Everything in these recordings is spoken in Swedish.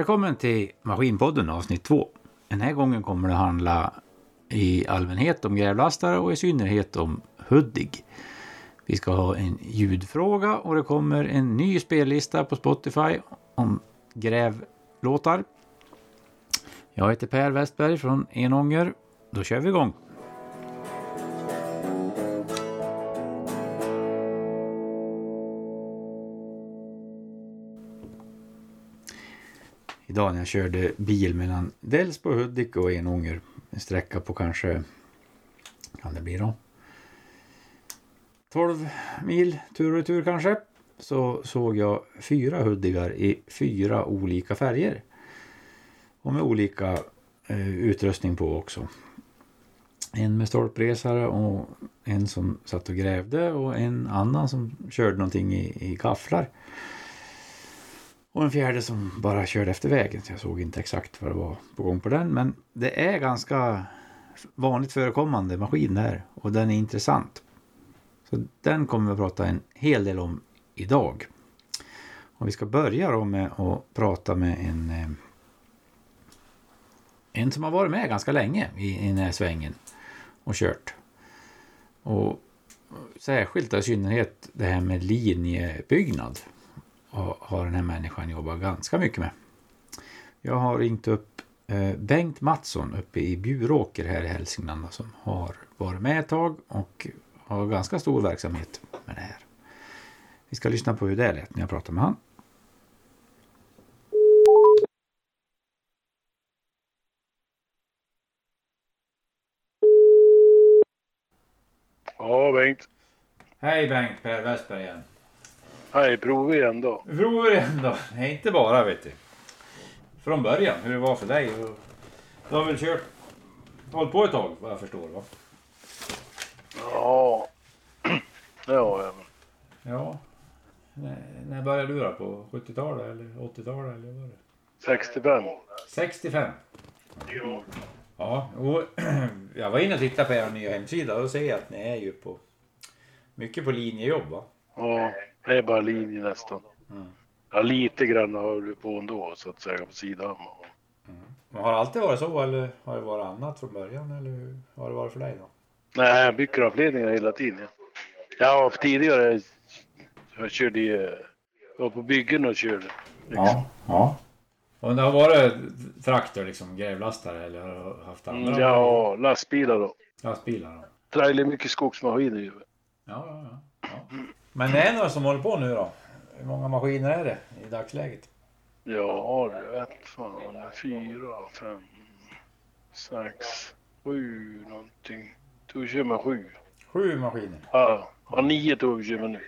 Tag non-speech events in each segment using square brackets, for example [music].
Välkommen till Maskinpodden avsnitt 2. Den här gången kommer det handla i allmänhet om grävlastare och i synnerhet om Hudig. Vi ska ha en ljudfråga och det kommer en ny spellista på Spotify om grävlåtar. Jag heter Per Westberg från Enånger. Då kör vi igång! Idag när jag körde bil mellan Delsbo, Hudik och Enånger. En sträcka på kanske, kan det bli då? 12 mil tur och retur kanske. Så såg jag fyra Hudigar i fyra olika färger. Och med olika eh, utrustning på också. En med stolpresare och en som satt och grävde och en annan som körde någonting i, i gafflar. Och en fjärde som bara körde efter vägen. Så jag såg inte exakt vad det var på gång på den. Men det är ganska vanligt förekommande maskin där. Och den är intressant. Så den kommer vi att prata en hel del om idag. Och vi ska börja då med att prata med en eh, en som har varit med ganska länge i, i den här svängen och kört. Och särskilt i synnerhet det här med linjebyggnad har den här människan jobbat ganska mycket med. Jag har ringt upp eh, Bengt Mattsson uppe i Bjuråker här i Hälsingland som har varit med ett tag och har ganska stor verksamhet med det här. Vi ska lyssna på hur det lät när jag pratar med han. Ja, Bengt. Hej Bengt, Per Westberg igen. Prova igen då. Prover igen då. Nej, inte bara vet du. Från början, hur det var för dig. Du har väl kört, hållit på ett tag vad jag förstår va? Ja, det har jag. Ja. När, när började du då? På 70-talet eller 80-talet eller vad var det? 65. 65? Ja, och [clears throat] jag var inne och tittade på er nya hemsida och då ser jag att ni är ju på mycket på linjejobb va? Ja, det är bara linje nästan. Mm. Ja, lite grann har du på ändå så att säga på sidan. Men har det alltid varit så eller har det varit annat från början eller hur har det varit för dig då? Nej, jag bygger avledningar hela tiden. Ja, tidigare jag körde jag var på byggen och körde. Liksom. Ja, ja. Och det har varit traktor liksom, grävlastare eller har du haft andra? Mm, Ja, lastbilar då. Lastbilar då? Trailer mycket skogsmaskiner ju. Ja, ja, ja. Men det är några som håller på nu då? Hur många maskiner är det i dagsläget? Ja, det vet fan. Fyra, fem, sex, sju någonting. Tog kör med sju. Sju maskiner? Ja, ja nio tog vi kör med nu.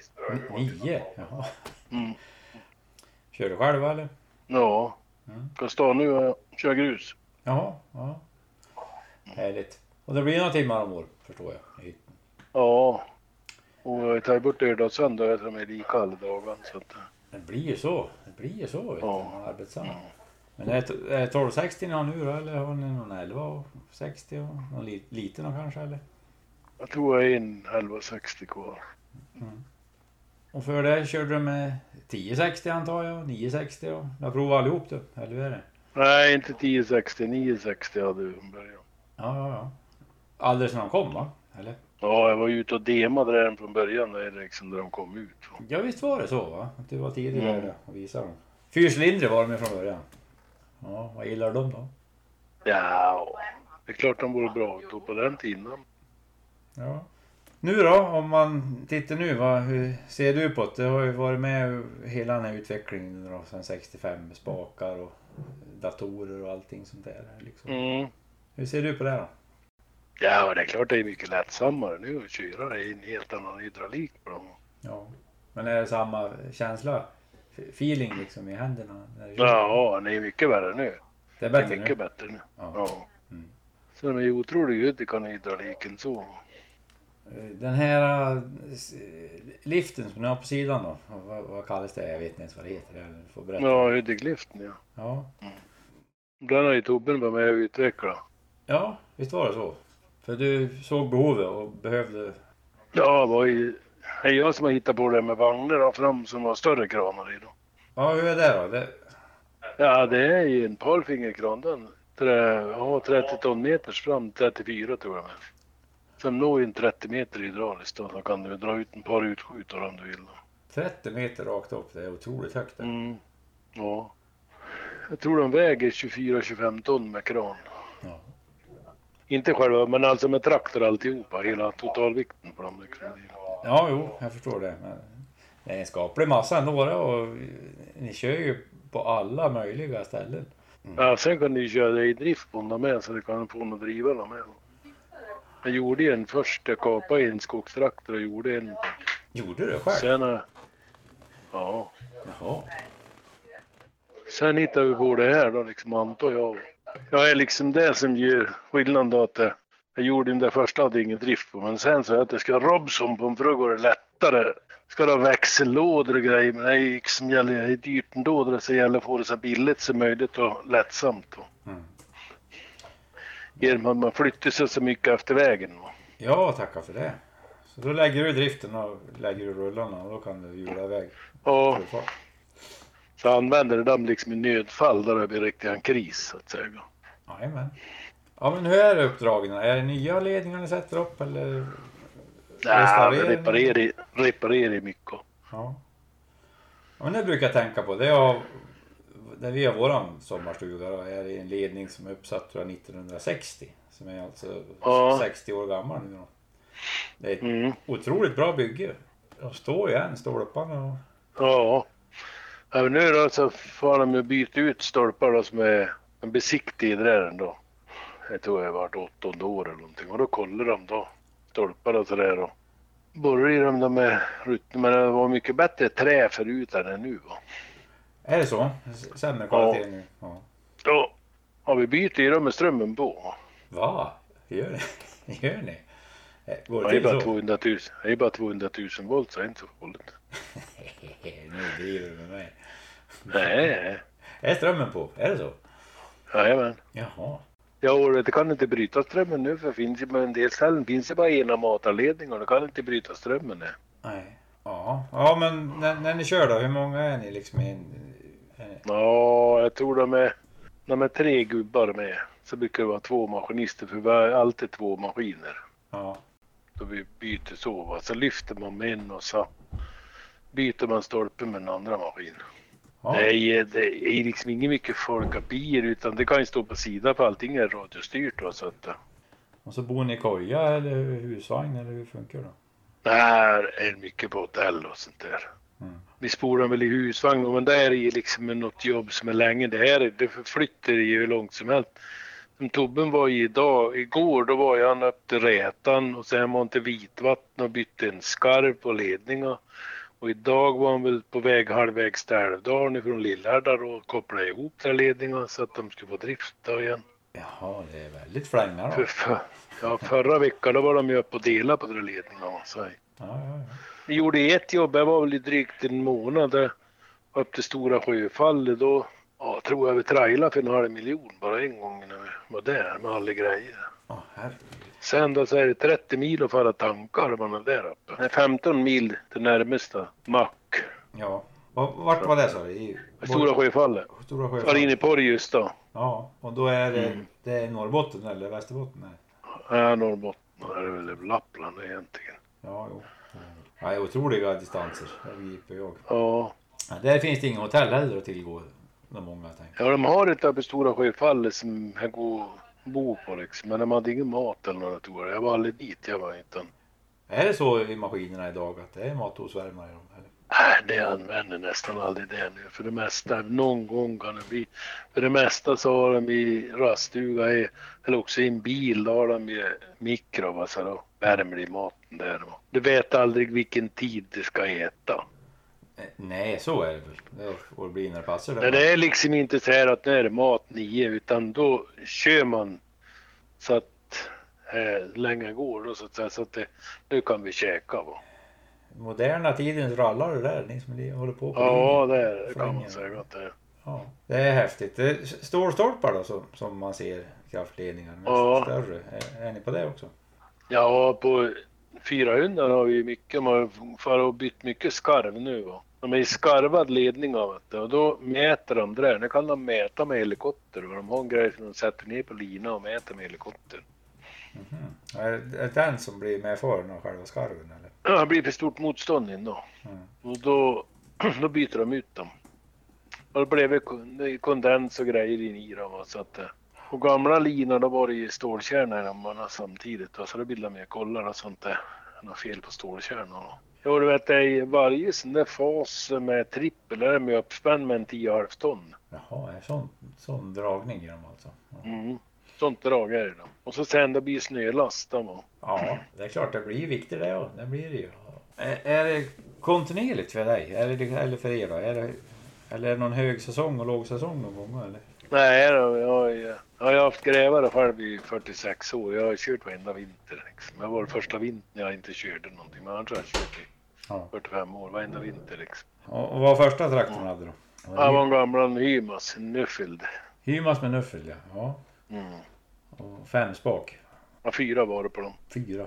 Nio? Jaha. Mm. Kör du själv eller? Ja, Mm. ska stå nu och köra grus. Jaha, ja. Härligt. Och det blir några timmar om år förstår jag. i- Ja, och jag tar bort lördag och söndag och de lika alla dagar. Så att, Det blir ju så. Det blir ju så vet. Ja. Man arbetsam. Men är är det 1260 ni har nu då eller har ni någon 1160 och någon li, liten då kanske eller? jag tror jag är in 1160 kvar. Och för det körde du med 1060 antar jag, 960 och du har provat allihop du, eller hur är det? Nej, inte 1060, 960 hade vi från början. Ja, ja, ja. Alldeles när de kom va? Eller? Ja, jag var ju ute och demade redan från början där, liksom, där de kom ut. Ja visst var det så va? Att du var tidigare Mm. och visade dem. Fyrcylindrig var de från början. Ja, vad gillar de då? Ja, det är klart de vore bra då på den tiden. Ja. Nu då, om man tittar nu, vad, hur ser du på det? Du har ju varit med hela den här utvecklingen då, sedan 65 med spakar och datorer och allting sånt där. Liksom. Mm. Hur ser du på det då? Ja, det är klart det är mycket lättsammare nu att köra. Det är en helt annan hydraulik på dem. Ja. Men är det samma känsla? Feeling liksom i händerna? Ja, det är mycket värre nu. Det är Det är bättre mycket nu? bättre nu. Ja. Ja. Mm. Så de är ju otroligt utifrån hydrauliken så. Den här liften som ni har på sidan då? Vad, vad kallas det? Jag vet inte ens vad det heter. Du får berätta. Ja, Hudikliften ja. Ja. Den har ju Tobben varit med och utvecklat. ja, visst var det så? För du såg behovet och behövde... Ja, det var ju... Det är jag som har hittat på det med vagnar och fram som var större kranar i då. Ja, hur är det då? Det... Ja, det är ju en parfingerkran. Den trä- ja, 30 ton meters fram, 34 tror jag. Sen når ju en 30 meter hydrauliskt då. Då kan du dra ut en par utskjutare om du vill. 30 meter rakt upp, det är otroligt högt. det. Mm. Ja. Jag tror de väger 24-25 ton med kran. Inte själva, men alltså med traktor alltihopa. Hela totalvikten på dem. Liksom. ja, jo, jag förstår det. Men det är en skaplig massa ändå det, och ni kör ju på alla möjliga ställen. Ja, sen kan ju köra det i drift på dem med så du kan få dem att driva dem med. Jag gjorde en först, jag kapade en skogstraktor och gjorde en. Gjorde du det själv? Sen, eh, ja. Jaha. Sen hittade vi på det här då liksom antar jag. Jag är liksom det som gör skillnaden då att eh, jag gjorde den där första hade ingen drift på men sen så att det ska Robson på för då går det lättare. Ska det ha växellådor och grejer men det är liksom gäller, det är dyrt ändå då så gäller att få det så billigt som möjligt och lättsamt. Då. Mm. Genom att man flyttar sig så mycket efter vägen. Ja, tackar för det. Så då lägger du driften och lägger du rullarna och då kan du hjula iväg. Och fart. Så använder det dem liksom i nödfall där det blir riktigt en kris så att säga. Jajamän. Ja men hur är uppdragen? Är det nya ledningar ni sätter upp eller? Nej, Restaurering? reparera, reparera mycket. Ja. ja men det brukar jag tänka på. Det är där vi har våran sommarstuga då, är det en ledning som är uppsatt tror jag 1960. Som är alltså Ja. 60 år gammal nu då. Det är ett Mm. otroligt bra bygge. De står ju än, stolparna och... Ja. Ja nu då så får de ju byta ut stolpar då som är en besiktig där då. Jag tror jag vart åttonde år eller någonting och då kollar de då stolpar och sådär och borrar i dem de är ruttna men det var mycket bättre trä förut än nu va. Är det så? Sämre kvalitet nu? Ja. Då har vi bytt i dem med strömmen på. Va? Gör ni? [laughs] Gör ni? Eh, Går Det det är bara så? 200 000, det är bara 200 000 volt så det är inte så farligt. [laughs] nu driver du med mig. Nej, [laughs] Är strömmen på? Är det så? jajamän. Jaha. Ja, och det kan inte bryta strömmen nu för det finns ju på en del ställen finns det bara ena matarledningen och det kan inte bryta strömmen. Nej. Nej. Ja, ja men när, när ni kör då, hur många är ni liksom i en... en Ja, jag tror de är, de är tre gubbar med. Så brukar det vara två maskinister för vi har alltid två maskiner. ja. Då vi byter så. Va? Så lyfter man med en och så byter man stolpen med den andra maskinen. Ja. Det, är, det är liksom inget mycket folkapier utan det kan ju stå på sidan för allting är radiostyrt. Då, så att, eh, Och så bor ni i koja eller husvagn eller hur funkar det? Nej, det är mycket på hotell och sånt där. Mm. Vi spolar väl i husvagn men det är ju liksom något jobb som är länge. Det här är- det förflyttar ju hur långt som helst. Som Tobben var i idag, igår då var ju han upp till Rätan och sen var han till Vitvatten och bytte en skarv på ledningen. Och idag var han väl på väg halvvägs till Älvdalen ifrån Lillhärdar och kopplade ihop den ledningen så att de skulle få drift då igen. Jaha, det är väldigt flängar För, då. för, ja, förra veckan då var de ju uppe och delade på den man säger. Ja, ja, ja. Vi gjorde ett jobb, jag var väl i drygt en månad där, upp till Stora Sjöfallet. Då ja, tror jag vi trailade för en halv miljon bara en gång när vi var där med alla grejer. Herregud. Sen då så är det 30 mil att fara tankar man är där uppe. Det är 15 mil till närmaste mack. Ja. Va- Vart var det sa du? I Stora Sjöfallet. Stora Var Sjöfallet? inne på det just då. Ja, och då är det, Mm. det är Norrbotten eller Västerbotten? Nej. Ja, Norrbotten. Det är väl Lappland egentligen. Ja, jo. Ja, det otroliga distanser, det begriper jag. Ja. Ja, där finns det inga hotell heller att tillgå. De många tänker. ja, de har ett uppe i Stora Sjöfallet som jag går bo på liksom. Men de hade ingen mat eller något tror jag. Jag var aldrig dit, jag var inte. Är det så i maskinerna idag att det är mathosvärmare i dem? Eller? Nej, det använder nästan aldrig det nu. För det mesta, någon gång kan det bli. För det mesta så har de i raststuga i- eller också i en bil, då har de ju mikro, va, så då värmer de maten där. va. Du vet aldrig vilken tid du ska äta. Eh, Nej, så är det väl. Det får bli när det passar. Nej, det är liksom inte så här att nu är det mat nio, utan då kör man så att eh, länge går då, så att säga, så att det, nu kan vi käka. Va. Moderna tidens rallare där, ni som håller på på Ja, det, är- det kan man säga att det är. Ja, det är häftigt. Det är stålstolpar då som, som man ser kraftledningar. Men Ja. Större. Är, är ni på det också? Ja, på 400 har vi mycket, de har och bytt mycket skarv nu. Va? De är i skarvad ledning av det och då mäter de det där. Nu kan de mäta med helikopter och de har en grej som de sätter ner på lina och mäter med helikopter. Mm. Är det den som blir medfaren av själva skarven eller? Ja, det blir för stort motstånd in då. Mm. Och då, [clears throat] då byter de ut dem. Och då blev det det är kondens och grejer in i dem. Så att, eh, och gamla linor då var det ju stålkärnor i dem samtidigt. va, Så då bildade man kollar och sånt där. Något fel på stålkärnorna. Jo du vet det är i varje sån där fas med trippel är de ju uppspänd med en 10,5 ton. Jaha, en sån, sån dragning i dem alltså? Ja. Mm. Sånt drag är det då. Och så sen då blir snölast då. ja, det är klart det blir viktigt det. Ja. Det blir det ju. Är, är det kontinuerligt för dig? Är det, eller för er då? Är det, eller är det någon högsäsong och lågsäsong någon gång? Eller? Nej då, jag, jag har haft grävare själv i 46 år. Jag har kört varenda vinter. Liksom. Jag var första vintern jag inte körde någonting. Men annars har jag kört i Ja. 45 år, varenda vinter liksom. Och, och vad var första traktorn hade då? Jag var en gammal Hymas, Nuffield. Hymas med nuffel ja. ja. Mm. Och fem spak. Ja, fyra var det på dem. Fyra.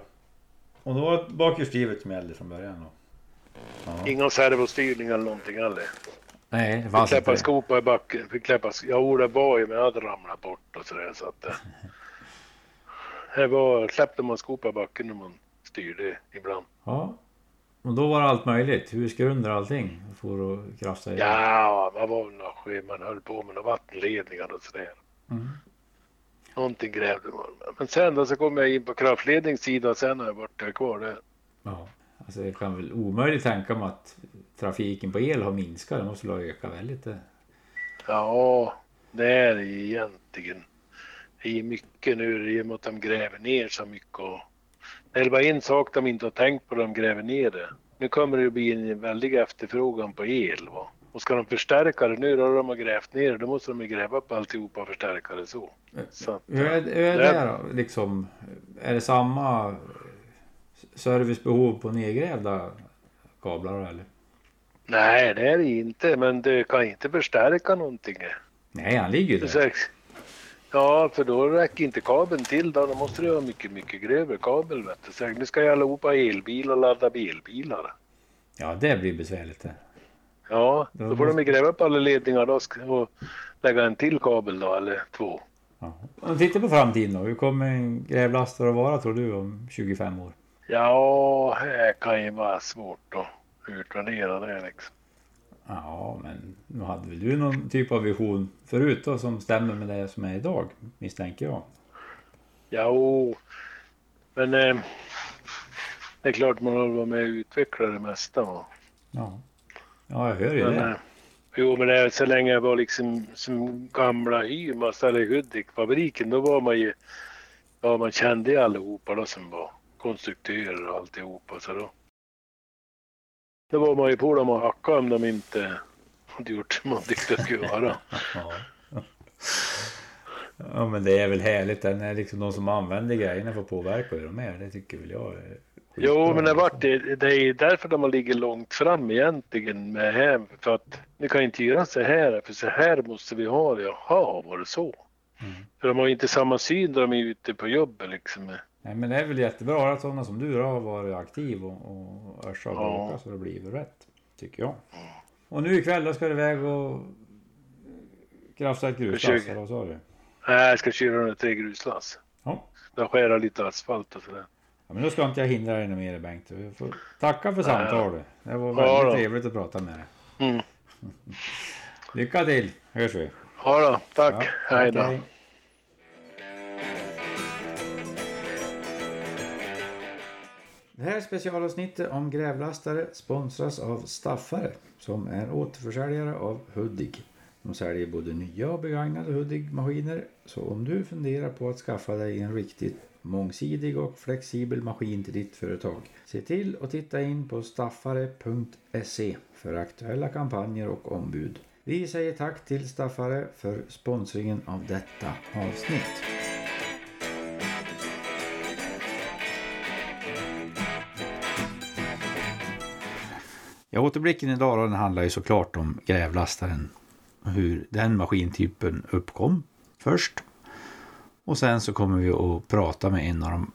Och då var det bakhjulsdrivet som gällde från början då? Ja. Inga servostyrning eller någonting heller. Nej, det Fick fanns inte släppa det. skopa i backen. Fick släppa, ja, det var ju men jag hade ramlat bort och sådär så att. eh, [laughs] Det var, släppte man skopa i backen när man styrde ibland. Ja. Och då var det allt möjligt. Husgrunder och allting. For och krafsa i. Ja, vad var skit man höll på med? Några vattenledningar och sådär. Mm. Någonting grävde man. Men sen då så kom jag in på kraftledningssidan och sen har jag varit kvar där. ja. Alltså jag kan väl omöjligt tänka mig att trafiken på el har minskat. Det måste ha ökat väldigt. Det. Ja, det är det egentligen. Det är mycket nu i och med att de gräver ner så mycket. Och det är bara en sak de inte har tänkt på, de gräver ner det. Nu kommer det ju bli en väldig efterfrågan på el. Va? Och ska de förstärka det nu då de har grävt ner det, då måste de ju gräva upp alltihopa och förstärka det så. så att, Hur är, hur är det- det då? Liksom, är det samma servicebehov på nedgrävda kablar eller? Nej, det är det inte, men det kan inte förstärka någonting. Nej, han ligger ju där. Ja, för då räcker inte kabeln till då. Då måste du ha mycket, mycket grövre kabel. Vet du. Så nu ska ju allihopa ha elbil och ladda bilbilar. Ja, det blir besvärligt det. Ja, Då då får måste- de gräva upp alla ledningar då och lägga en till kabel då, eller två. Ja. Om tittar på framtiden då. Hur kommer en grävlastare att vara tror du om 25 år? Ja, det kan ju vara svårt att utvärdera det liksom. Ja, men nu hade väl du någon typ av vision förut då som stämmer med det som är idag misstänker jag. Ja, och- men eh, det är klart man har varit med och utvecklat det mesta. Va? Ja, ja jag hör ju Men, det. eh, jo, men det, är så länge jag var liksom som gamla Hymas eller Hudik-fabriken, då var man ju, ja man kände ju allihopa då som var konstruktörer och alltihopa. Så då, då var man ju på dem och hackade om de inte hade gjort som man tyckte de skulle göra. [laughs] Ja. ja, men det är väl härligt när liksom de som använder grejerna får påverka hur de är. Det tycker väl jag Jo, men det, vart, det, det är därför de har ligger långt fram egentligen med hem. För att ni kan inte göra så här, för så här måste vi ha det. Jaha, var det så? Mm. För de har inte samma syn när de är ute på jobbet liksom. Nej, men det är väl jättebra att sådana som du då har varit aktiv och, och örsat och Ja. bråkat så det blir väl rätt. Tycker jag. Och nu ikväll då ska du iväg och krafsa ett gruslass eller vad sa du? Nej, jag ska köra några tre gruslass. Ja. Jag skära lite asfalt och sådär. Ja, men då ska inte jag hindra dig något mer Bengt. Du får tacka för samtalet. Det var Ja, väldigt då. trevligt att prata med dig. Mm. [laughs] Lycka till, hörs vi. Ja då, tack. Ja, hej då. Det här specialavsnittet om grävlastare sponsras av Staffare som är återförsäljare av Hudig. De säljer både nya och begagnade Hudig-maskiner så om du funderar på att skaffa dig en riktigt mångsidig och flexibel maskin till ditt företag se till att titta in på staffare.se för aktuella kampanjer och ombud. Vi säger tack till Staffare för sponsringen av detta avsnitt. Ja, återblicken idag den handlar ju såklart om grävlastaren. Hur den maskintypen uppkom först. Och sen så kommer vi att prata med en av de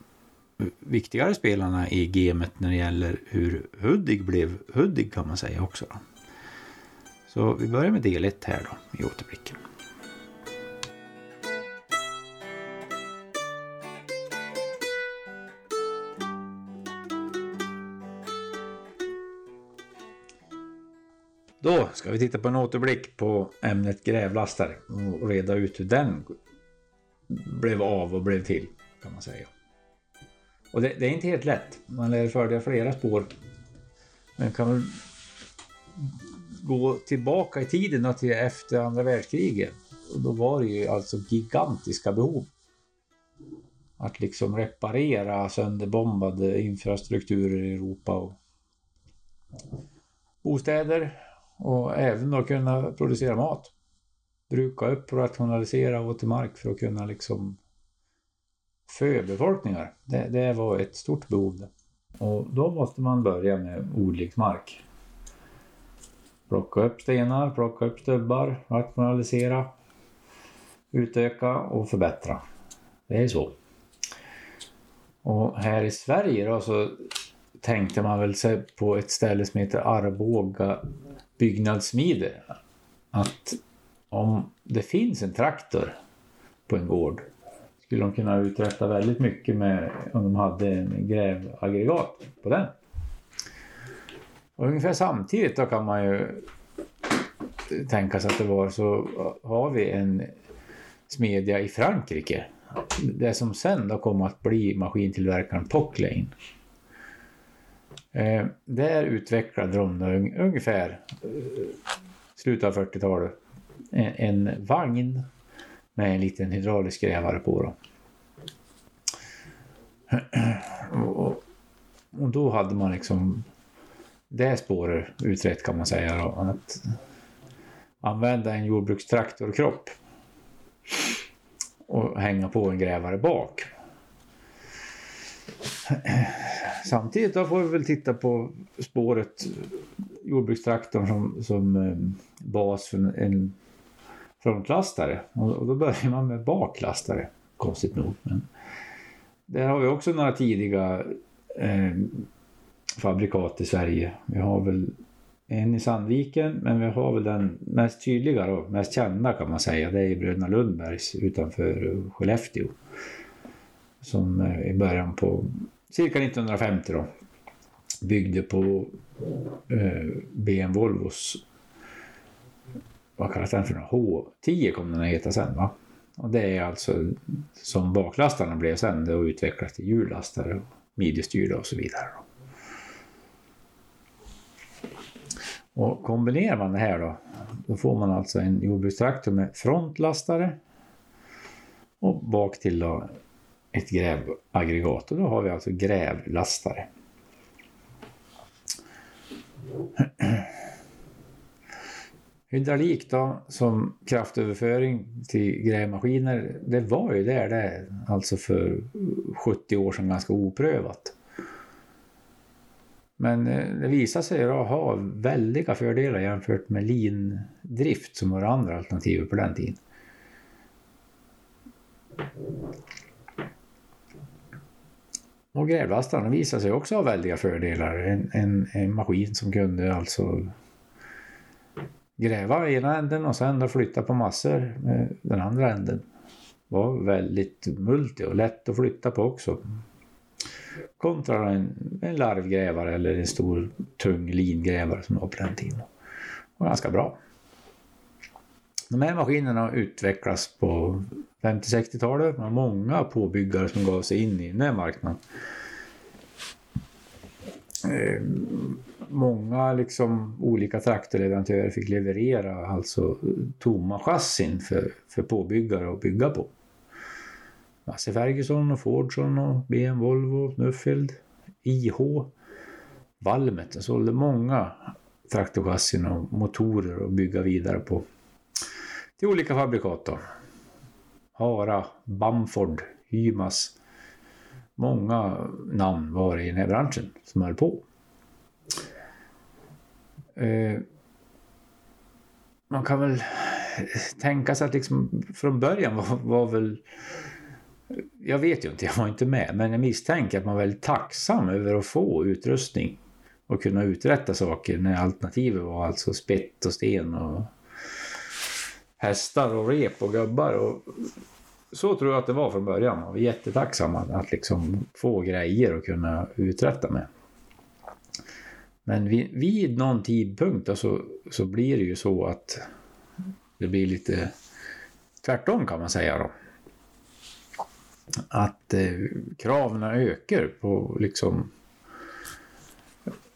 viktigare spelarna i gamet när det gäller hur Hudik blev Hudik kan man säga också. Då. Så vi börjar med del 1 här då i återblicken. Då ska vi titta på en återblick på ämnet grävlastare och reda ut hur den blev av och blev till kan man säga. Och det, det är inte helt lätt. Man lär följa flera spår. Men kan väl gå tillbaka i tiden till efter andra världskriget. Och då var det ju alltså gigantiska behov. Att liksom reparera sönderbombade infrastrukturer i Europa och bostäder och även att kunna producera mat. Bruka upp och rationalisera och till mark för att kunna liksom för befolkningar. Det, det var ett stort behov. Och då måste man börja med odlingsmark. Plocka upp stenar, plocka upp stubbar, rationalisera, utöka och förbättra. Det är så. Och här i Sverige då så tänkte man väl sig på ett ställe som heter Arboga byggnadssmide. Att om det finns en traktor på en gård skulle de kunna uträtta väldigt mycket med om de hade en grävaggregat på den. Och ungefär samtidigt då kan man ju tänka sig att det var så har vi en smedja i Frankrike. Det som sen då kom att bli maskintillverkaren Pocklane. Eh, där utvecklade de ungefär eh, slutet av 40-talet en, en vagn med en liten hydraulisk grävare på. Då. [clears throat] Och, och då hade man liksom det spåret utrett kan man säga. Då, att använda en jordbrukstraktorkropp och hänga på en grävare bak. Samtidigt då får vi väl titta på spåret jordbrukstraktorn som, som eh, bas för en frontlastare. Och, då börjar man med baklastare, konstigt nog. Men där har vi också några tidiga eh, fabrikat i Sverige. Vi har väl en i Sandviken, men vi har väl den mest tydliga och mest kända kan man säga. Det är Bröderna Lundbergs utanför Skellefteå. Som eh, i början på cirka 1950 då byggde på eh, BM Volvos vad kallas den för H10 kommer den att heta sen va? Och det är alltså som baklastarna blev sen det har utvecklats till hjullastare midjestyrda och så vidare. Då. Och kombinerar man det här då, då får man alltså en jordbrukstraktor med frontlastare och bak till då ett grävaggregat och då har vi alltså grävlastare. Hydraulik då som kraftöverföring till grävmaskiner, det var ju där det alltså för 70 år sedan ganska oprövat. Men eh, det visade sig då ha väldiga fördelar jämfört med lindrift som var det andra alternativet på den tiden. Och grävlastarna visade sig också ha väldiga fördelar. En, en, en maskin som kunde alltså gräva i ena änden och sen flytta på massor med den andra änden. Var väldigt multi och lätt att flytta på också. Kontra en, en larvgrävare eller en stor tung lingrävare som var på den tiden. Var ganska bra. De här maskinerna utvecklas på 50-60-talet. Det var många påbyggare som gav sig in i den här marknaden. Ehm, många liksom olika traktorleverantörer fick leverera alltså tomma chassin för, för påbyggare att bygga på. Lasse Ferguson och Fordson och BM Volvo, Nuffield, IH, Valmet. Sålde många traktorchassin och motorer att bygga vidare på. Till olika fabrikat då. Hara, Bamford, Hymas. Många namn var i den här branschen som höll på. Eh, man kan väl tänka sig att liksom från början var, var väl jag vet ju inte, jag var inte med, men jag misstänker att man var väldigt tacksam över att få utrustning och kunna uträtta saker när alternativet var alltså spett och sten och hästar och rep och gubbar. Och så tror jag att det var från början. Man var jättetacksam att liksom få grejer att kunna uträtta med. Men vid, vid någon tidpunkt då, så, så blir det ju så att det blir lite tvärtom kan man säga då. Att eh, kraven ökar på liksom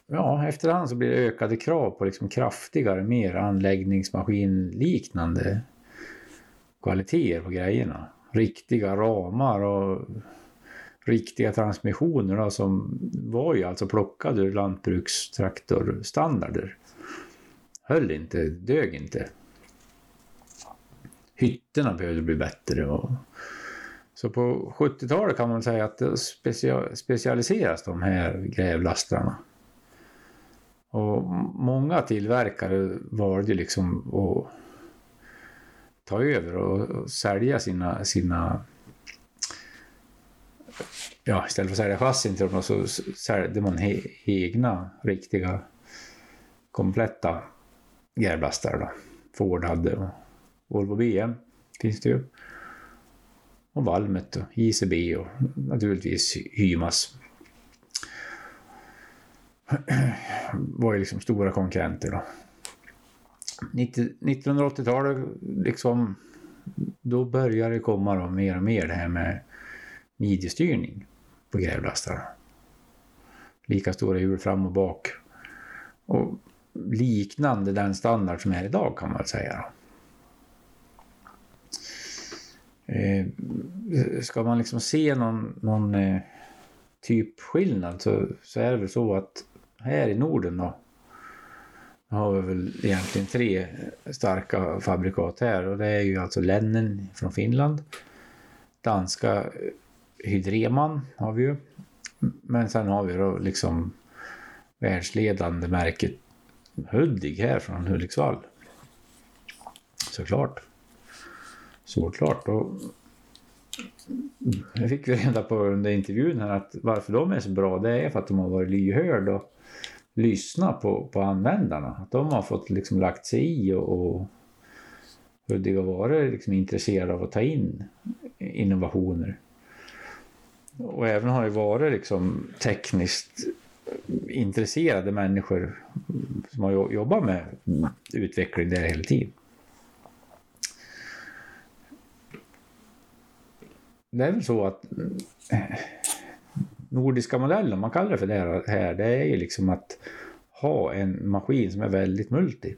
Ja, efterhand så blir det ökade krav på liksom kraftigare, mer anläggningsmaskinliknande kvaliteter på grejerna. Riktiga ramar och riktiga transmissioner då, som var ju alltså plockade ur lantbrukstraktorstandarder. Höll inte, dög inte. Hytterna behövde bli bättre. Och... Så på 70-talet kan man säga att det specialiseras de här grävlastarna. Och många tillverkare valde liksom att ta över och sälja sina, sina ja, istället för att sälja chassin till dem så sålde man he, egna riktiga kompletta grävlastar då. Ford hade och Volvo BM finns det ju. Och Valmet och ICB och naturligtvis Hymas [clears throat] var ju liksom stora konkurrenter då. 1980-talet liksom då började det komma då mer och mer det här med midjestyrning på grävlastar. Lika stora hjul fram och bak. Och liknande den standard som är idag kan man väl säga. Eh, ska man liksom se någon, någon eh, typskillnad så, så är det väl så att här i Norden då har vi väl egentligen tre starka fabrikat här och det är ju alltså Lennen från Finland. Danska eh, Hydreman har vi ju. Men sen har vi då liksom världsledande märket Hudig här från Hudiksvall. Såklart. Såklart. Och nu fick vi reda på under intervjun här att varför de är så bra det är för att de har varit lyhörda och lyssna på, på användarna. Att de har fått liksom lagt sig i och, och Hudik har varit liksom intresserade av att ta in innovationer. Och även har det varit liksom tekniskt intresserade människor som har jobbat med utveckling där hela tiden. Det är väl så att nordiska modellen, man kallar det för det här, det är ju liksom att ha en maskin som är väldigt multi.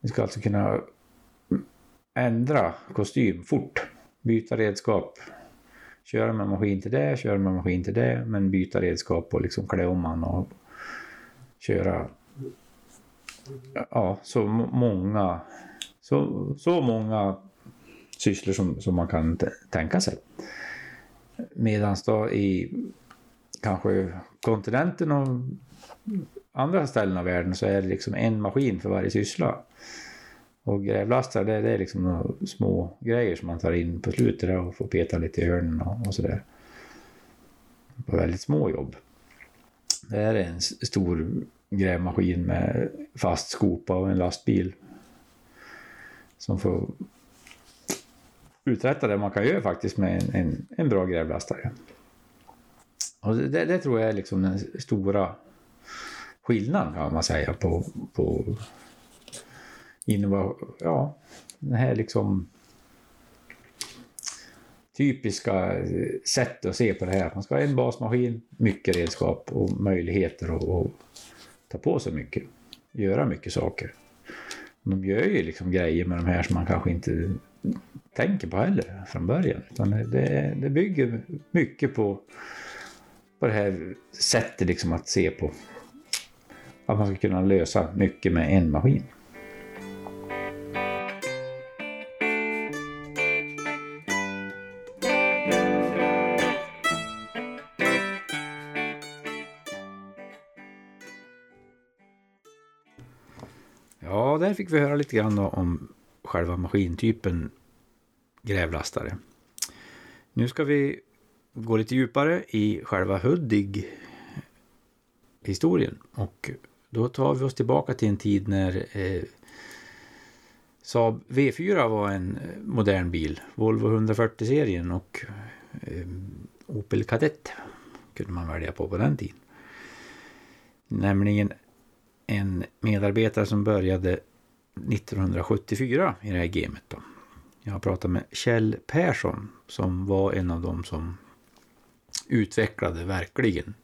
Du ska alltså kunna ändra kostym fort, byta redskap, köra med maskin till det, köra med maskin till det, men byta redskap och liksom klä om man och köra ja, så många så, så många sysslor som, som man kan tänka sig. Medan då i kanske kontinenten och andra ställen av världen så är det liksom en maskin för varje syssla. Och grävlastar det, det är liksom små grejer som man tar in på slutet och får peta lite i hörnen och, och sådär. På väldigt små jobb. Det här är en stor grävmaskin med fast skopa och en lastbil. Som får uträtta det man kan göra faktiskt med en, en, en bra grävlastare. Och det, det, tror jag är liksom den stora skillnaden kan man säga på, på innovation, ja, den här liksom typiska sättet att se på det här. Man ska ha en basmaskin, mycket redskap och möjligheter att, att ta på sig mycket, göra mycket saker. De gör ju liksom grejer med de här som man kanske inte tänker på heller från början. Utan det, det bygger mycket på, på det här sättet liksom att se på att man ska kunna lösa mycket med en maskin. Ja, där fick vi höra lite grann om själva maskintypen grävlastare. Nu ska vi gå lite djupare i själva Hudig historien och då tar vi oss tillbaka till en tid när eh, Saab V4 var en eh, modern bil. Volvo 140-serien och eh, Opel Kadett kunde man välja på på den tiden. Nämligen en medarbetare som började 1974 i det här gamet. Då. Jag har pratat med Kjell Persson som var en av dem som utvecklade verkligen.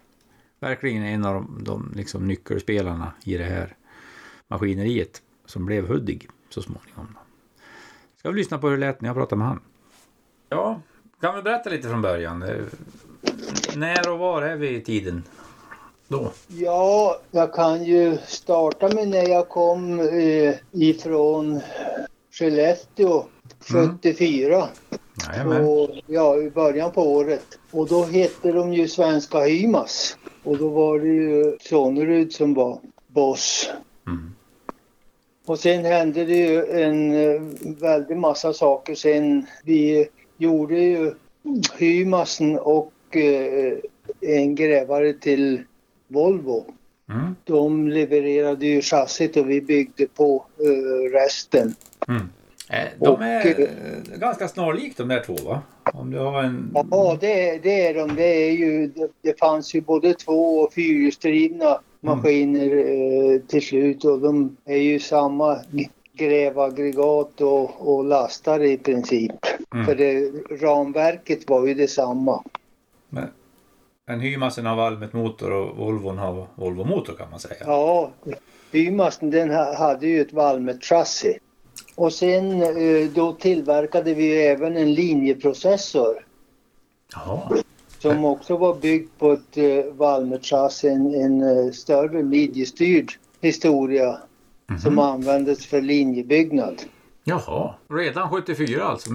Verkligen en av de, de liksom nyckelspelarna i det här maskineriet som blev Hudig så småningom. Ska vi lyssna på hur det lät när jag pratade med han. Ja, kan vi berätta lite från början? När och var är vi i tiden då? Ja, jag kan ju starta med när jag kom eh, ifrån Skellefteå 74. Mm. Och, ja, i början på året. Och då hette de ju Svenska Hymas. Och då var det ju Sonnerud som var boss. Mm. Och sen hände det ju en eh, väldig massa saker sen. Vi gjorde ju Hymasen och eh, en grävare till Volvo. Mm. De levererade ju chassit och vi byggde på eh, resten. Mm. Eh, De är eh, ganska snarlikt de där två va? Om du har en... Ja, det, det är de. Det, är ju, det, det fanns ju både två och fyrhjulsdrivna maskiner eh, till slut och de är ju samma grävaggregat och, och lastare i princip. Mm. För det, ramverket var ju detsamma. Men, en Hymasen har Valmet-motor och Volvon har Volvo-motor kan man säga. Ja, Hymasen den ha- hade ju ett Valmet-chassi. Och sen eh, då tillverkade vi även en linjeprocessor Jaha. som också var byggd på ett eh, en, en eh, större midjestyrd historia som användes för linjebyggnad. Jaha. Redan 74 alltså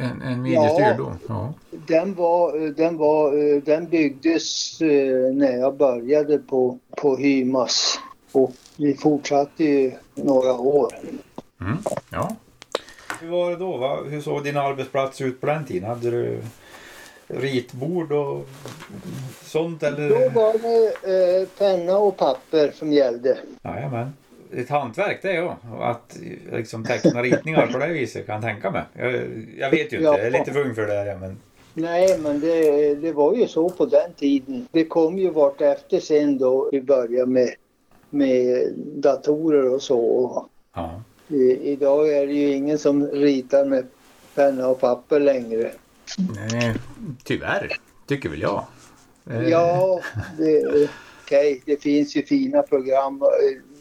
en, en midjestyrd då? Ja. Den, var, eh, den, var, den byggdes när jag började på, på Hymas och vi fortsatte ju några år. Mm. ja. Hur var det då? Va? Hur såg din arbetsplats ut på den tiden? Hade du ritbord och sånt Då eller? var det eh, penna och papper som gällde. Jajamän. Ett hantverk det är att liksom teckna ritningar på det viset kan jag tänka mig. Jag, jag vet ju inte, jag är lite för ung för det här men Nej, men det, det var ju så på den tiden. Det kom ju vart efter sen då vi började med, med datorer och så. ja. I, idag är det ju ingen som ritar med penna och papper längre. Nej, tyvärr tycker väl jag. Eh, Ja, det, okej, det finns ju fina program.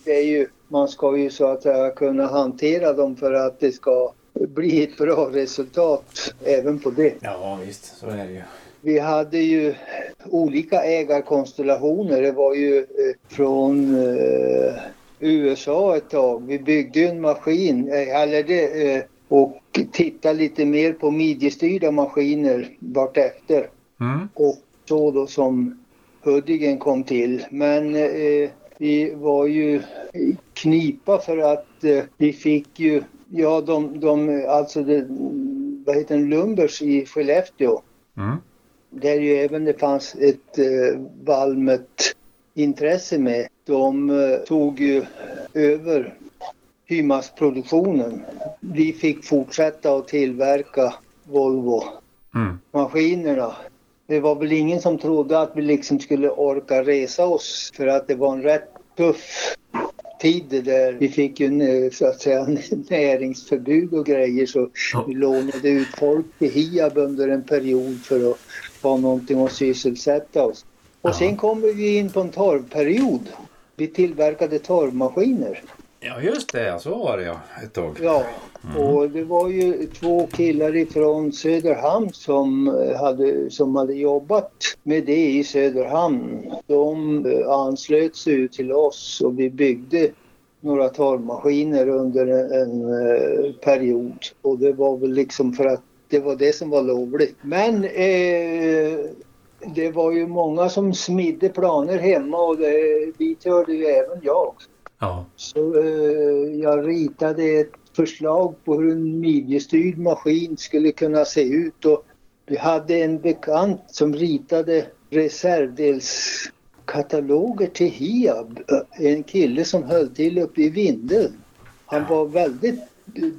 Det är ju, man ska ju så att säga kunna hantera dem för att det ska bli ett bra resultat även på det. Ja visst, så är det ju. Vi hade ju olika ägarkonstellationer. Det var ju eh, från eh, USA ett tag. Vi byggde ju en maskin, eh, eller det, eh, och tittade lite mer på midjestyrda maskiner vartefter. Mm. Och så då som Huddingen kom till. Men eh, vi var ju knipa för att eh, vi fick ju, ja de, de alltså det, vad heter den, Lumbers i Skellefteå. Mm. Där ju även det fanns ett eh, Valmet intresse med. De eh, tog ju över Hymas-produktionen. Vi fick fortsätta att tillverka Volvo Mm. maskinerna. Det var väl ingen som trodde att vi liksom skulle orka resa oss för att det var en rätt tuff tid där. Vi fick ju en, så att säga [laughs] näringsförbud och grejer så vi lånade ut folk till Hiab under en period för att ha någonting att sysselsätta oss. Och sen kom vi in på en torvperiod. Vi tillverkade torvmaskiner. Ja just det, så var det ja ett tag. Ja, och det var ju två killar ifrån Söderhamn som eh, hade, som hade jobbat med det i Söderhamn. De eh, anslöt sig till oss och vi byggde några torvmaskiner under en, en eh, period. Och det var väl liksom för att det var det som var lovligt. Men eh, det var ju många som smidde planer hemma och det, dit hörde ju även jag. Ja. Så eh, jag ritade ett förslag på hur en midjestyrd maskin skulle kunna se ut och Vi hade en bekant som ritade reservdelskataloger till Hiab. En kille som höll till uppe i Vindeln. Han var väldigt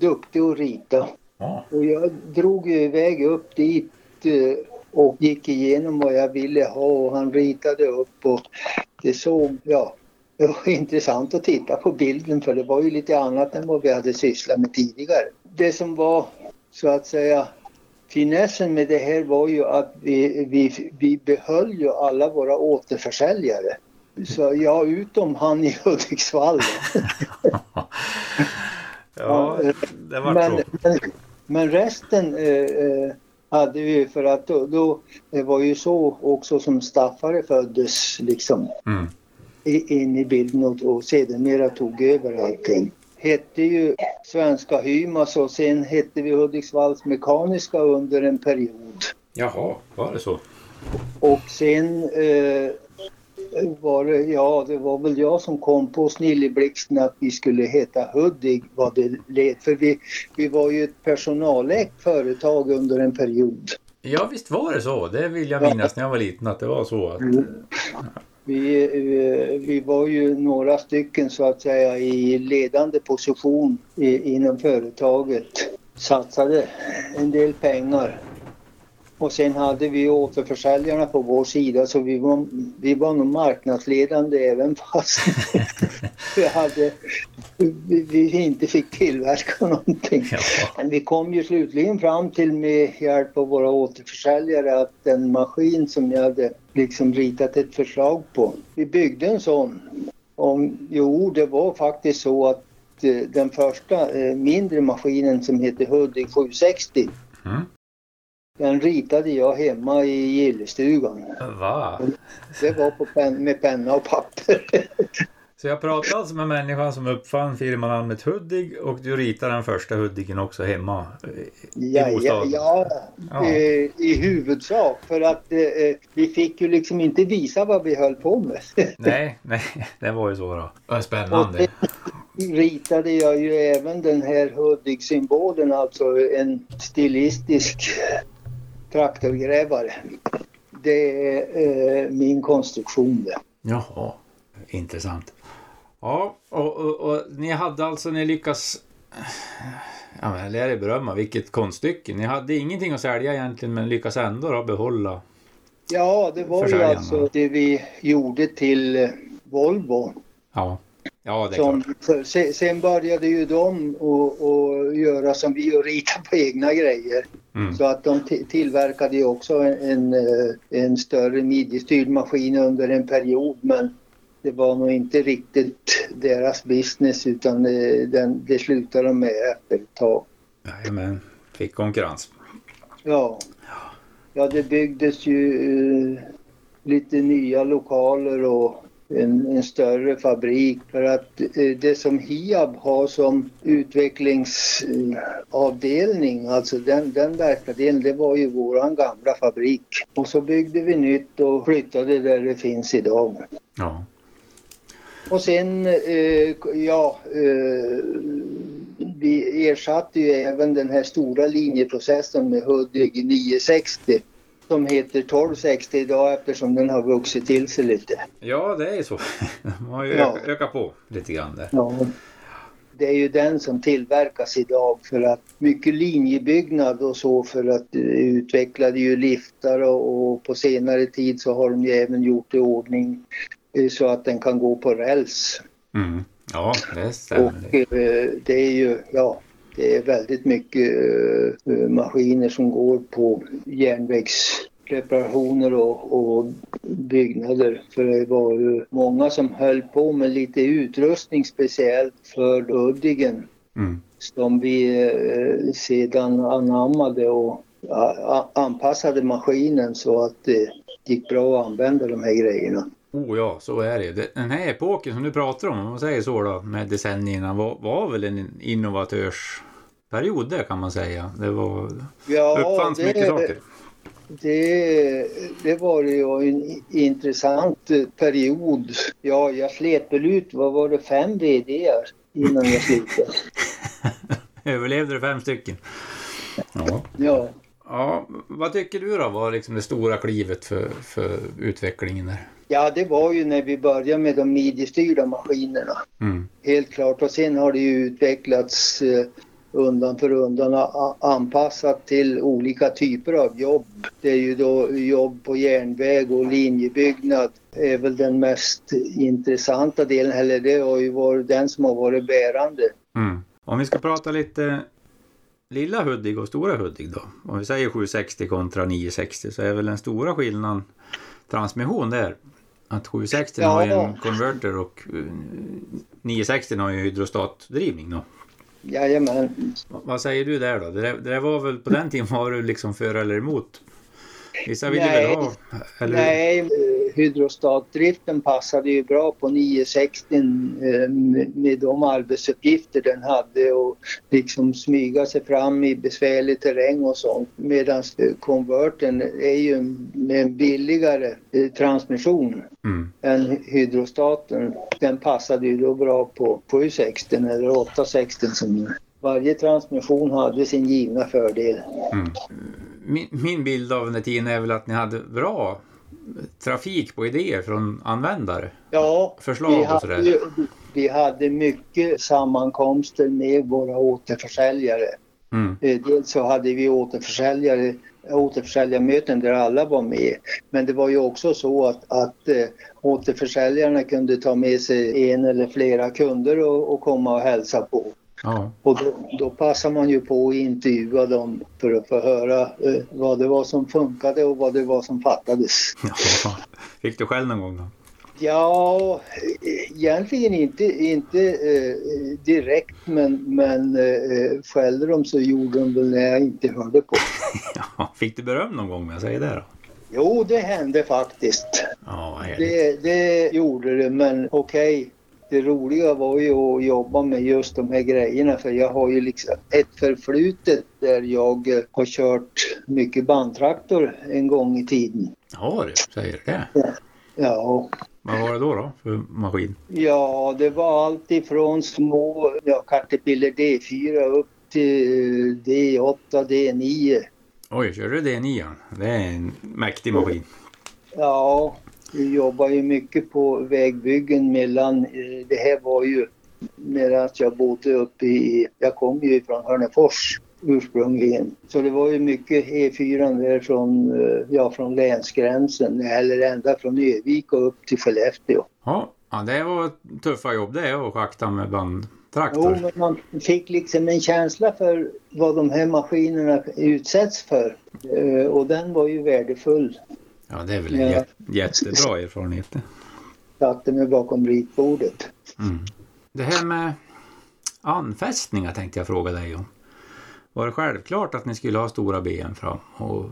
duktig att rita. Ja. Och jag drog ju iväg upp dit eh, och gick igenom vad jag ville ha och han ritade upp och det såg, ja, det var [laughs] intressant att titta på bilden för det var ju lite annat än vad vi hade sysslat med tidigare. Det som var så att säga finessen med det här var ju att vi, vi, vi behöll ju alla våra återförsäljare. Så ja, utom han i [laughs] Hudiksvall. [laughs] ja, det var men, men, men resten eh, eh, hade vi för att då, då, det var ju så också som staffare föddes liksom Mm. i, in i bilden och, och sedermera tog över allting. Hette ju Svenska Hymas och sen hette vi Hudiksvalls Mekaniska under en period. Jaha, var det så? Och sen eh, var det, ja det var väl jag som kom på snilleblixten att vi skulle heta Hudik vad det led. För vi, vi var ju ett personalägt företag under en period. Ja, visst var det så. Det vill jag Ja. minnas när jag var liten att det var så. Att, Vi, vi, vi var ju några stycken så att säga i ledande position i, inom företaget. Satsade en del pengar. Och sen hade vi återförsäljarna på vår sida så vi var, vi var nog marknadsledande även fast [laughs] vi, hade, vi, vi inte fick tillverka någonting. ja. Men vi kom ju slutligen fram till med hjälp av våra återförsäljare att den maskin som jag hade liksom ritat ett förslag på, vi byggde en sån. Om, jo, det var faktiskt så att eh, den första eh, mindre maskinen som heter Hudik 760, Mm. Den ritade jag hemma i gillestugan. Va? Det var på pen, med penna och papper. Så jag pratade alltså med människan som uppfann firmanamnet Hudig och du ritade den första Hudigen också hemma i Ja, ja, bostaden? ja, Ja. eh, i huvudsak. För att eh, eh, vi fick ju liksom inte visa vad vi höll på med. [laughs] Nej, nej, det var ju så då. Vad spännande. ritade jag ju även den här Hudik-symbolen, alltså en stilistisk traktorgrävare. Det är eh, min konstruktion det. Jaha, intressant. Ja, och, och, och ni hade alltså, ni lyckas... Ja, men lär er berömma, vilket konststycke. Ni hade ingenting att sälja egentligen men lyckas ändå då behålla. Ja, det var ju alltså det vi gjorde till Volvo. Ja, ja det är Som, klart. sen började ju de att göra som vi och rita på egna grejer. Mm. Så att de ti- tillverkade ju också en, en, eh, en större midjestyrd maskin under en period men det var nog inte riktigt deras business utan det, den, det slutade de med efter ett tag. Jajamän, fick konkurrens. Ja, ja det byggdes ju eh, lite nya lokaler och en, en större fabrik för att eh, det som Hiab har som utvecklingsavdelning, alltså den, den verkstadsdelen, det var ju våran gamla fabrik. Och så byggde vi nytt och flyttade där det finns idag. Ja. Och sen, eh, ja, eh, vi ersatte ju även den här stora linjeprocessen med Hudik 960 som heter 1260 idag eftersom den har vuxit till sig lite. ja, det är ju så. [laughs] De har ju Ja. ökat, på lite grann där. Ja. Det är ju den som tillverkas idag för att mycket linjebyggnad och så för att eh, utvecklade ju liftar och, och på senare tid så har de ju även gjort i ordning eh, så att den kan gå på räls. Mm. Ja, det stämmer. Och eh, det är ju, ja, det är väldigt mycket eh, maskiner som går på järnvägsreparationer och, och byggnader. För det var ju många som höll på med lite utrustning speciellt för Uddigen Mm. som vi eh, sedan anammade och a, a, anpassade maskinen så att det gick bra att använda de här grejerna. Oh ja, så är det. Det- Den här epoken som du pratar om, om man säger så då, med decennierna, var, var väl en innovatörsperiod där kan man säga. Det var, uppfanns mycket saker. Det, det var ju en intressant eh, period. Ja, jag slet väl ut, vad var det, fem VDR innan jag slutade. [laughs] Överlevde du fem stycken? Ja. Ja, Ja, vad tycker du då var liksom det stora klivet för, för utvecklingen där? Ja, det var ju när vi började med de midjestyrda maskinerna. Mm. Helt klart. Och sen har det ju utvecklats eh, undan för undan anpassat till olika typer av jobb. Det är ju då jobb på järnväg och linjebyggnad är väl den mest intressanta delen, eller det har ju varit den som har varit bärande. Mm. Om vi ska prata lite lilla Hudik och stora Hudik då. Om vi säger 760 kontra 960 så är väl den stora skillnaden transmission där. Att 760 Ja. har ju en konverter och eh, 960 har ju hydrostatdrivning då. Jajamän. Va- Vad säger du där då? Det, där- det där var väl på den tiden var du liksom för eller emot? Vissa ville Nej. väl ha? Eller? Nej, eh, hydrostatdriften passade ju bra på 960 eh, med- de arbetsuppgifter den hade och liksom smyga sig fram i besvärlig terräng och sånt. Medan konverten är ju en billigare eh, transmission Mm. än hydrostaten. Den passade ju då bra på 760 eller 860 som varje transmission hade sin givna fördel. Mm. Min, min bild av den här tiden är väl att ni hade bra trafik på idéer från användare. Ja, Förslag och sådär. ju- vi hade mycket sammankomster med våra återförsäljare. Mm. Eh, Dels så hade vi återförsäljare, återförsäljarmöten där alla var med. Men det var ju också så att, att eh, återförsäljarna kunde ta med sig en eller flera kunder och, och komma och hälsa på. Ja. Och då, då passar man ju på att intervjua dem för att få höra eh, vad det var som funkade och vad det var som fattades. [laughs] ja. Fick du själv någon gång då? Ja, egentligen inte, inte eh, direkt men, men eh, skällde de så gjorde de väl när jag inte hörde på. [laughs] Ja. Fick du beröm någon gång om jag säger det då? Jo, det hände faktiskt. Ja. Det, det gjorde det, men okej. Det roliga var ju att jobba med just de här grejerna för jag har ju liksom ett förflutet där jag eh, har kört mycket bandtraktor en gång i tiden. Ja du, säger det? Ja, Vad var det då, då för maskin? Ja, det var allt ifrån små ja, Caterpillar D4 upp till D8, D9. Oj, kör du D9? Det är en mäktig maskin. Ja, vi jobbar ju mycket på vägbyggen mellan, eh, det här var ju medan jag bodde uppe i, jag kom ju från Hörnefors ursprungligen. Så det var ju mycket E4 där från, eh, ja, från länsgränsen eller ända från Övik och upp till Skellefteå. Ja, det var tuffa jobb det att schakta med Jo, bandtraktor. men man fick liksom en känsla för vad de här maskinerna utsätts för. Eh, Och den var ju värdefull. Ja, det är väl en jättebra erfarenhet. Satte mig bakom ritbordet. Mm. Det här med anfästningar tänkte jag fråga dig om. Var det självklart att ni skulle ha stora ben fram och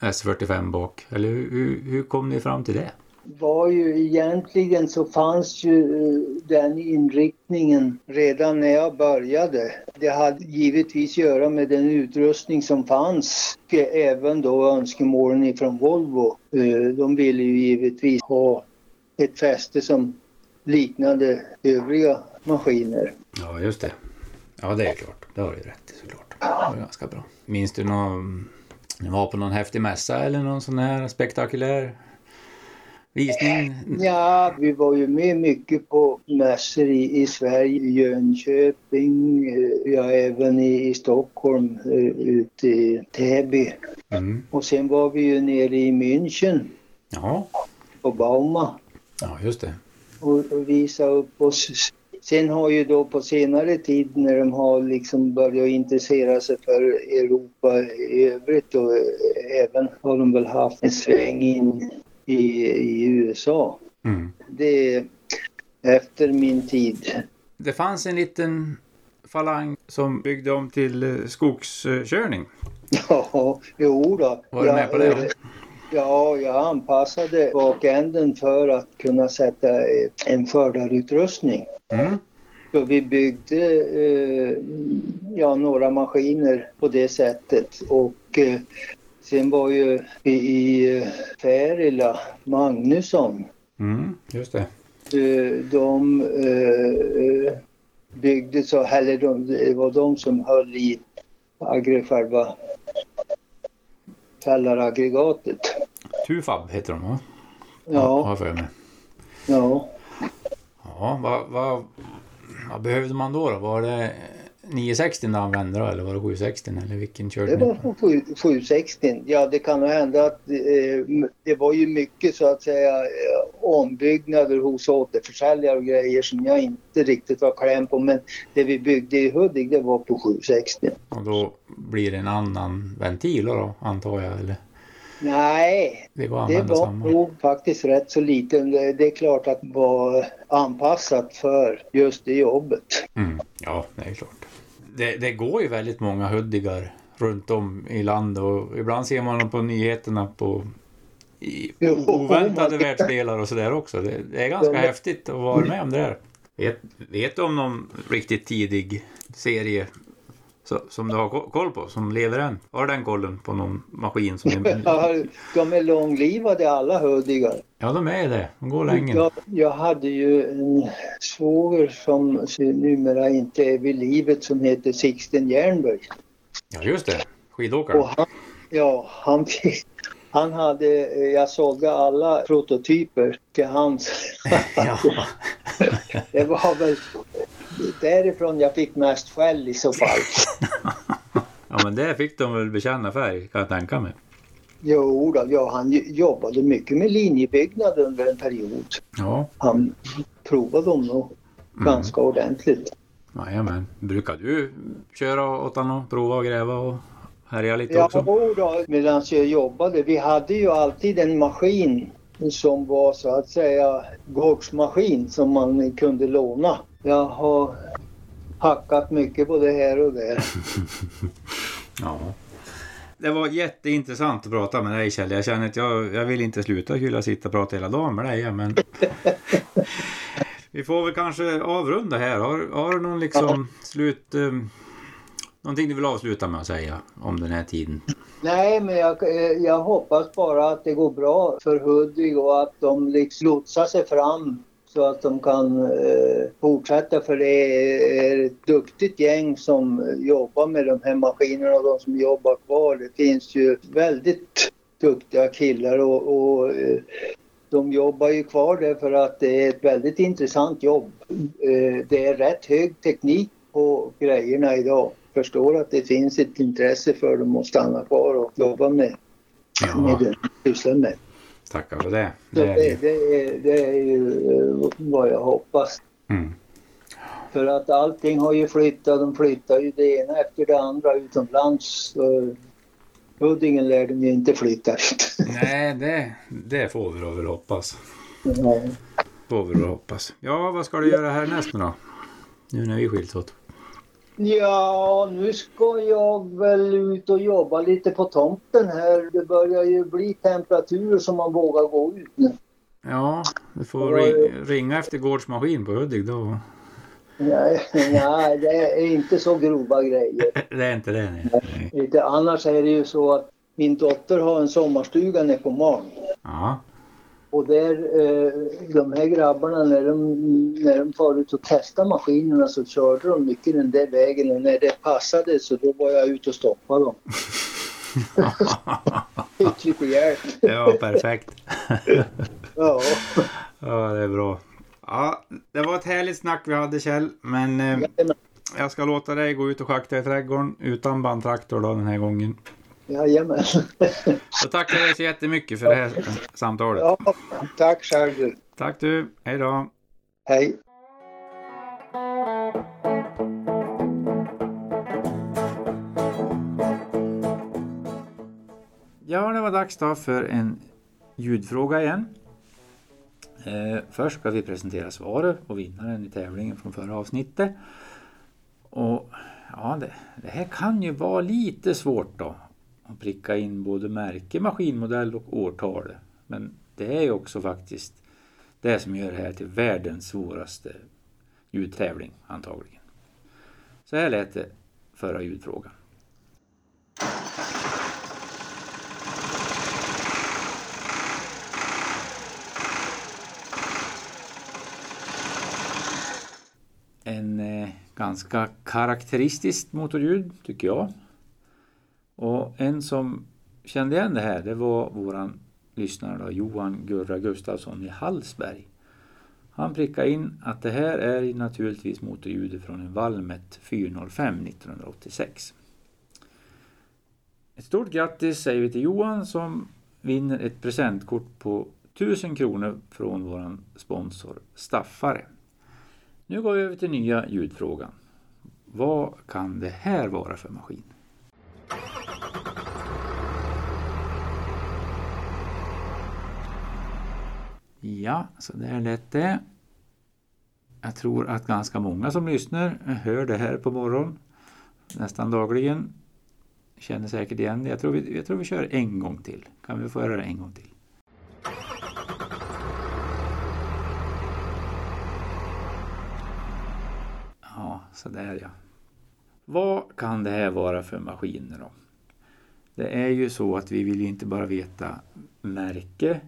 S45 bak? Eller hur, hur, hur kom ni fram till det? Var ju egentligen så fanns ju eh, den inriktningen redan när jag började. Det hade givetvis göra med den utrustning som fanns. Och Även då önskemålen ifrån Volvo. Eh, De ville ju givetvis ha ett fäste som liknade övriga maskiner. Ja, just det. Ja, det är klart. Det har du rätt i såklart. Det var ganska bra. Minns du någon... Ni var på någon häftig mässa eller någon sån här spektakulär visning? Ja, vi var ju med mycket på mässor i, i Sverige, Jönköping, eh, ja även i, i Stockholm, eh, ute i Täby. Mm. Och sen var vi ju nere i München Ja. på Bauma ja, just det. och, och visade upp oss. Sen har ju då på senare tid när de har liksom börjat intressera sig för Europa i övrigt och eh, även har de väl haft en sväng in i, i USA. Mm. Det efter min tid. Det fanns en liten falang som byggde om till eh, skogskörning. Ja, jo då. Var du med på det? Ja, jag anpassade bakänden för att kunna sätta eh, en skördarutrustning. Mm. Så vi byggde eh, ja, några maskiner på det sättet och eh, sen var ju i, i eh, Färila, Magnusson, Mm. Just det. eh, de eh, byggde så, eller de, det var de som höll i själva fällaraggregatet. Tufab heter de va? Ja, Har jag för mig. ja. Ja, vad, vad, vad behövde man då, då? Var det 960 du använde då, eller var det 760 eller vilken körde Det var på sju- 760. Ja, det kan nog hända att eh, det var ju mycket så att säga eh, ombyggnader hos återförsäljare och grejer som jag inte riktigt var kläm på. Men det vi byggde i Hudik det var på 760. Och då blir det en annan ventil då, antar jag? Eller? Nej, Det var det var nog faktiskt rätt så lite. Det, det är klart att det var anpassat för just det jobbet. Mm. Ja, det är klart. Det, det går ju väldigt många huddigar runt om i landet och ibland ser man dem på nyheterna på i Jo, oväntade världsdelar och sådär också. Det, det är ganska Ja. häftigt att vara med om det där. Vet, vet du om någon riktigt tidig serie så, som du har ko- koll på, som lever än? Har du den kollen på någon maskin? Som är, [laughs] De är långlivade alla Hudigar. ja, de är det. De går länge. Jag, jag hade ju en svåger som numera inte är vid livet som heter Sixten Jernberg. Ja, just det. Skidåkaren. Och han, ja, han, han hade, jag sålde alla prototyper till hans. [laughs] Ja. [laughs] Det var väl därifrån jag fick mest skäll i så fall. [laughs] ja, men det fick de väl bekänna färg, kan jag tänka mig. Jo, då, ja, han jobbade mycket med linjebyggnad under en period. Ja, Han provade dem nog ganska ordentligt. Jajamän. Brukar du köra åt honom och prova och gräva och härja lite Ja, också? då, medan jag jobbade. Vi hade ju alltid en maskin som var så att säga gårdsmaskin som man kunde låna. Jag har hackat mycket både här och där. [laughs] Ja. Det var jätteintressant att prata med dig Kjell. Jag känner att jag, jag vill inte sluta. Skulle sitta och prata hela dagen med dig. ja, Men... [laughs] Vi får väl kanske avrunda här. Har, har du någon liksom slut... Um, någonting du vill avsluta med att säga om den här tiden? Nej, men jag, eh, jag hoppas bara att det går bra för Hudik och att de liksom lotsar sig fram så att de kan eh, fortsätta för det är ett duktigt gäng som jobbar med de här maskinerna och de som jobbar kvar. Det finns ju väldigt duktiga killar och, och eh, de jobbar ju kvar där för att det är ett väldigt intressant jobb. Eh, det är rätt hög teknik på grejerna idag. Förstår att det finns ett intresse för dem att stanna kvar och jobba med, med det de sysslar med. Tackar för det. Det, är det, är, det är ju eh, vad jag hoppas. Mm. För att allting har ju flyttat. De flyttar ju det ena efter det andra utomlands. Så Huddingen lär de ju inte flytta ut. [laughs] Nej, det, det får vi väl hoppas. Ja. Får vi då hoppas. Ja, vad ska du göra härnäst då? Nu när vi skiljs åt. Ja, nu ska jag väl ut och jobba lite på tomten här. Det börjar ju bli temperaturer som man vågar gå ut nu. Ja, du får ring, ringa efter gårdsmaskin på Hudik då. Nej, [laughs] nej, det är inte så grova grejer. [laughs] Det är inte det nej. nej. Annars är det ju så att min dotter har en sommarstuga nere på Marn. Ja, Och där, eh, de här grabbarna när de, när de far ut och testar maskinerna så körde de mycket den där vägen och när det passade så då var jag ute och stoppade dem. [laughs] Fick lite hjälp. det var perfekt. [laughs] Ja. Ja, det är bra. Ja, det var ett härligt snack vi hade Kjell, men eh, jag ska låta dig gå ut och schakta i trädgården utan bandtraktor då den här gången. Jajamän. [laughs] Så tackar jag så jättemycket för det här samtalet. Ja, tack själv. Tack du, hej då. Hej. Ja, det var dags då för en ljudfråga igen. Eh, först ska vi presentera svaret och vinnaren i tävlingen från förra avsnittet. Och ja, det, det här kan ju vara lite svårt då. Att pricka in både märke, maskinmodell och årtal. Men det är ju också faktiskt det som gör det här till världens svåraste ljudtävling antagligen. Så här lät det förra ljudfrågan. En eh, ganska karaktäristiskt motorljud tycker jag. Och en som kände igen det här det var våran lyssnare då, Johan Gurra Gustafsson i Hallsberg. Han prickade in att det här är naturligtvis motorljudet från en Valmet 405 1986. Ett stort grattis säger vi till Johan som vinner ett presentkort på 1000 kronor från vår sponsor Staffare. Nu går vi över till nya ljudfrågan. Vad kan det här vara för maskin? Ja, så där lät det. Jag tror att ganska många som lyssnar hör det här på morgonen nästan dagligen. Känner säkert igen det. Jag tror vi, jag tror vi kör en gång till. Kan vi få höra det en gång till? Ja, så där ja. Vad kan det här vara för maskiner då? Det är ju så att vi vill inte bara veta märke,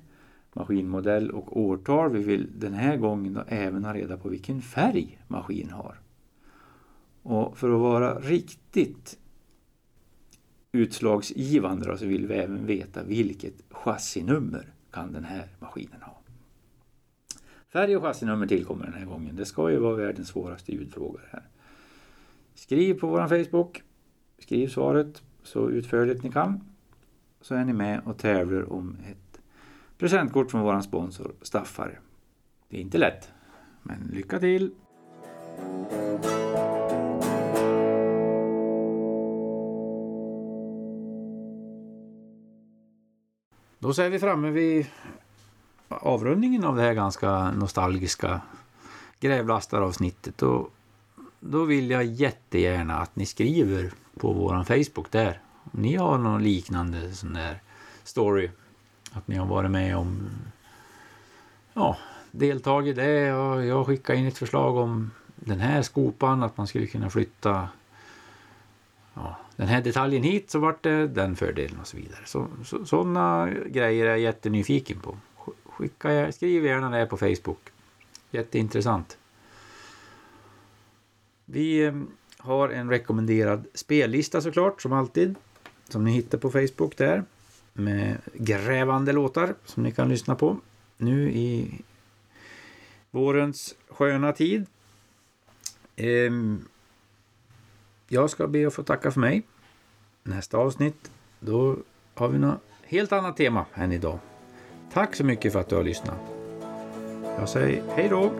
maskinmodell och årtal. Vi vill den här gången då även ha reda på vilken färg maskin har. Och för att vara riktigt utslagsgivande då, så vill vi även veta vilket chassinummer kan den här maskinen ha. Färg och chassinummer tillkommer den här gången. Det ska ju vara världens svåraste ljudfråga här. Skriv på vår Facebook. Skriv svaret så utförligt ni kan. Så är ni med och tävlar om ett presentkort från vår sponsor Staffare. Det är inte lätt, men lycka till! Då så är vi framme vid avrundningen av det här ganska nostalgiska grävlastaravsnittet. Och då vill jag jättegärna att ni skriver på vår Facebook där. Om ni har någon liknande sån där story. Att ni har varit med om ja, deltagit i det och jag skickade in ett förslag om den här skopan, att man skulle kunna flytta ja, den här detaljen hit så vart det den fördelen och så vidare. Så, så, sådana grejer är jag jättenyfiken på. Skicka, skriv gärna det på Facebook. Jätteintressant. Vi eh, har en rekommenderad spellista såklart, som alltid. Som ni hittar på Facebook där. Med grävande låtar som ni kan lyssna på. Nu i vårens sköna tid. Ehm, jag ska be att få tacka för mig. Nästa avsnitt, då har vi något helt annat tema än idag. Tack så mycket för att du har lyssnat. Jag säger hej då!